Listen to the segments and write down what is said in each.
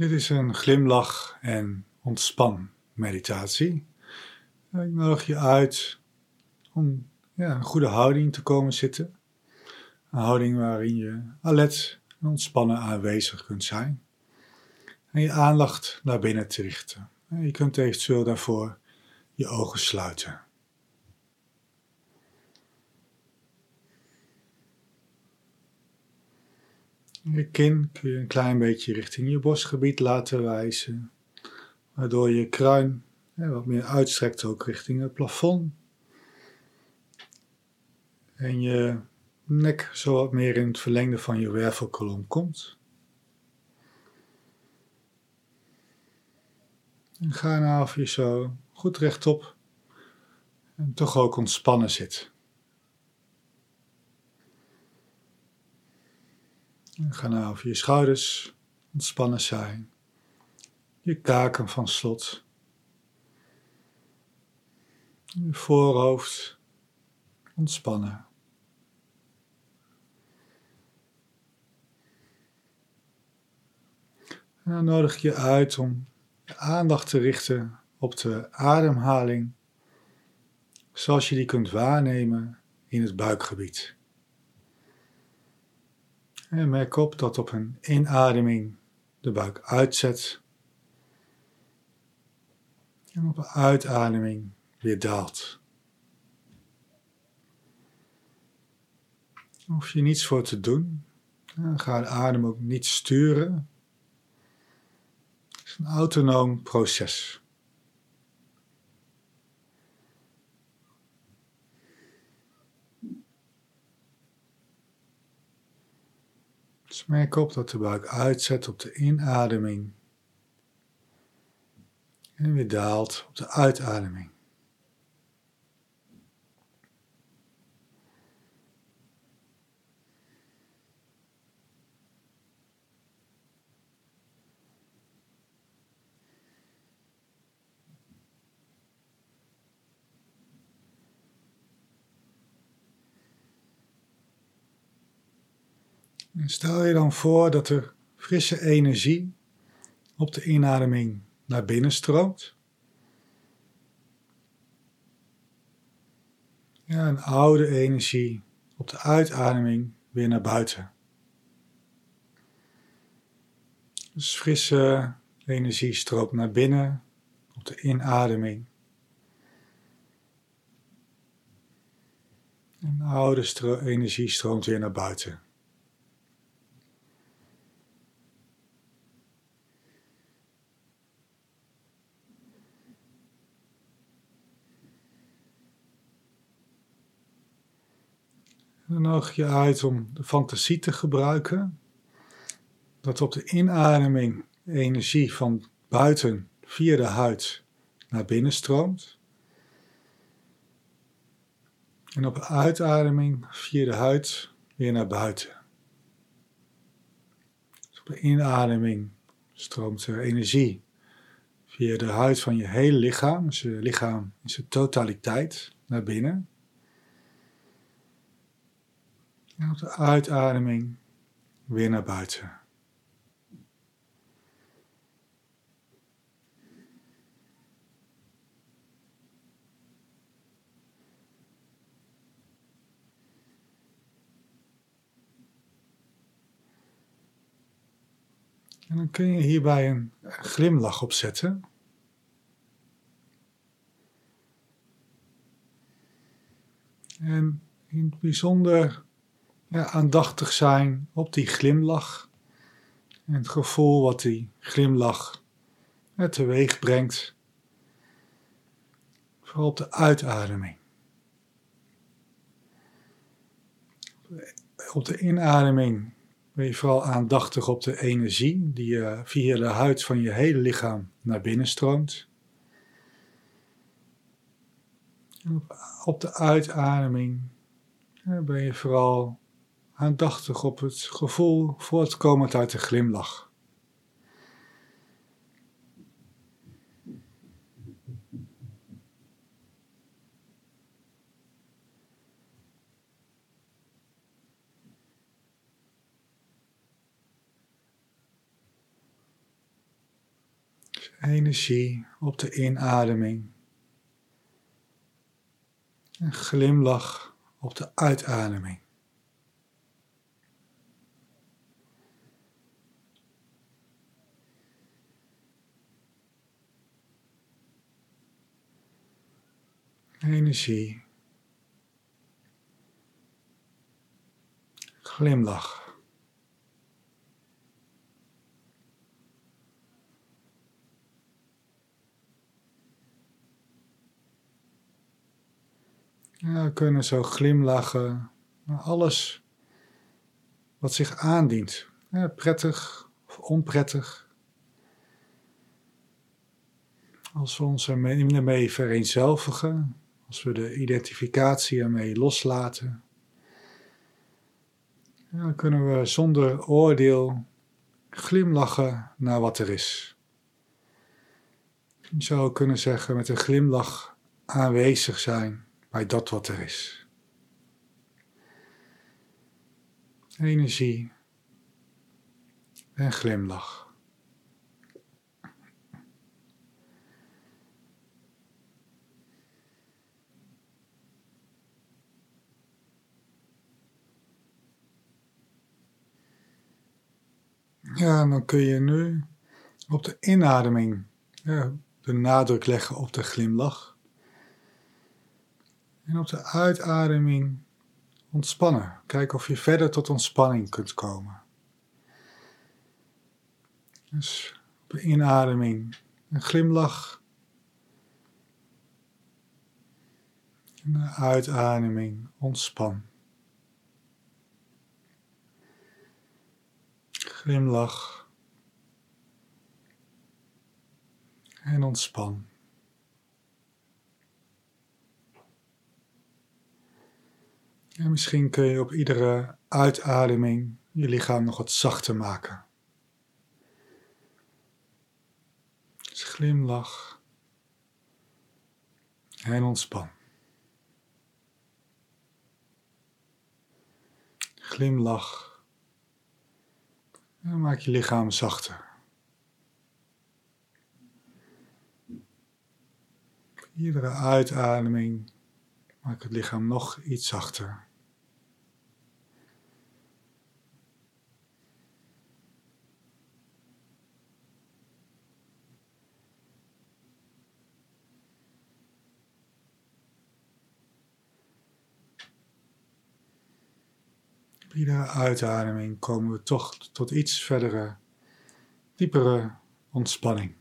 Dit is een glimlach en ontspan meditatie. Ik nodig je uit om ja, een goede houding te komen zitten. Een houding waarin je alert en ontspannen aanwezig kunt zijn. En je aandacht naar binnen te richten. Je kunt eventueel daarvoor je ogen sluiten. Je kin kun je een klein beetje richting je borstgebied laten wijzen, waardoor je kruin wat meer uitstrekt ook richting het plafond. En je nek zo wat meer in het verlengde van je wervelkolom komt. En ga nou of je zo goed rechtop en toch ook ontspannen zit. Ga nou of je schouders ontspannen zijn, je kaken van slot, je voorhoofd ontspannen. En dan nodig ik je uit om je aandacht te richten op de ademhaling, zoals je die kunt waarnemen in het buikgebied. En merk op dat op een inademing de buik uitzet en op een uitademing weer daalt. Hoef je niets voor te doen. Ga de adem ook niet sturen. Het is een autonoom proces. Dus merk op dat de buik uitzet op de inademing en weer daalt op de uitademing. Stel je dan voor dat er frisse energie op de inademing naar binnen stroomt. Ja, een oude energie op de uitademing weer naar buiten. Dus frisse energie stroomt naar binnen op de inademing. En oude energie stroomt weer naar buiten. Dan nodig je uit om de fantasie te gebruiken. Dat op de inademing energie van buiten via de huid naar binnen stroomt. En op de uitademing via de huid weer naar buiten. Dus op de inademing stroomt er energie via de huid van je hele lichaam, dus je lichaam in zijn totaliteit naar binnen. En de uitademing weer naar buiten. En dan kun je hierbij een glimlach opzetten. En in het bijzonder ja, aandachtig zijn op die glimlach. En het gevoel wat die glimlach ja, teweeg brengt. Vooral op de uitademing. Op de inademing ben je vooral aandachtig op de energie die via de huid van je hele lichaam naar binnen stroomt. Op de uitademing ben je vooral aandachtig op het gevoel voortkomend uit de glimlach. Energie op de inademing. Een glimlach op de uitademing. Energie. Glimlach. Ja, we kunnen zo glimlachen naar alles wat zich aandient. Ja, prettig of onprettig. Als we ons ermee vereenzelvigen, als we de identificatie ermee loslaten, dan kunnen we zonder oordeel glimlachen naar wat er is. Je zou kunnen zeggen met een glimlach aanwezig zijn bij dat wat er is. Energie en glimlach. Ja, dan kun je nu op de inademing de nadruk leggen op de glimlach. En op de uitademing ontspannen. Kijk of je verder tot ontspanning kunt komen. Dus op de inademing een glimlach. En de uitademing ontspan. Glimlach. En ontspan. En misschien kun je op iedere uitademing je lichaam nog wat zachter maken. Dus glimlach en ontspan. Glimlach en maak je lichaam zachter. Iedere uitademing maak het lichaam nog iets zachter. Iedere uitademing komen we toch tot iets verdere, diepere ontspanning.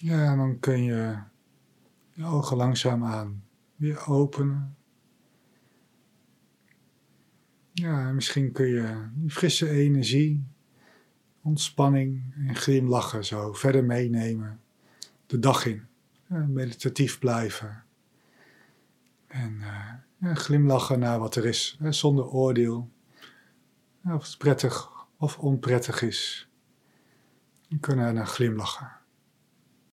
Ja, en dan kun je je ogen langzaam aan weer openen. Ja, misschien kun je die frisse energie, ontspanning en glimlachen zo verder meenemen de dag in. Meditatief blijven. En uh, ja, glimlachen naar wat er is, hè, zonder oordeel. of het prettig of onprettig is. Je kunt er naar glimlachen.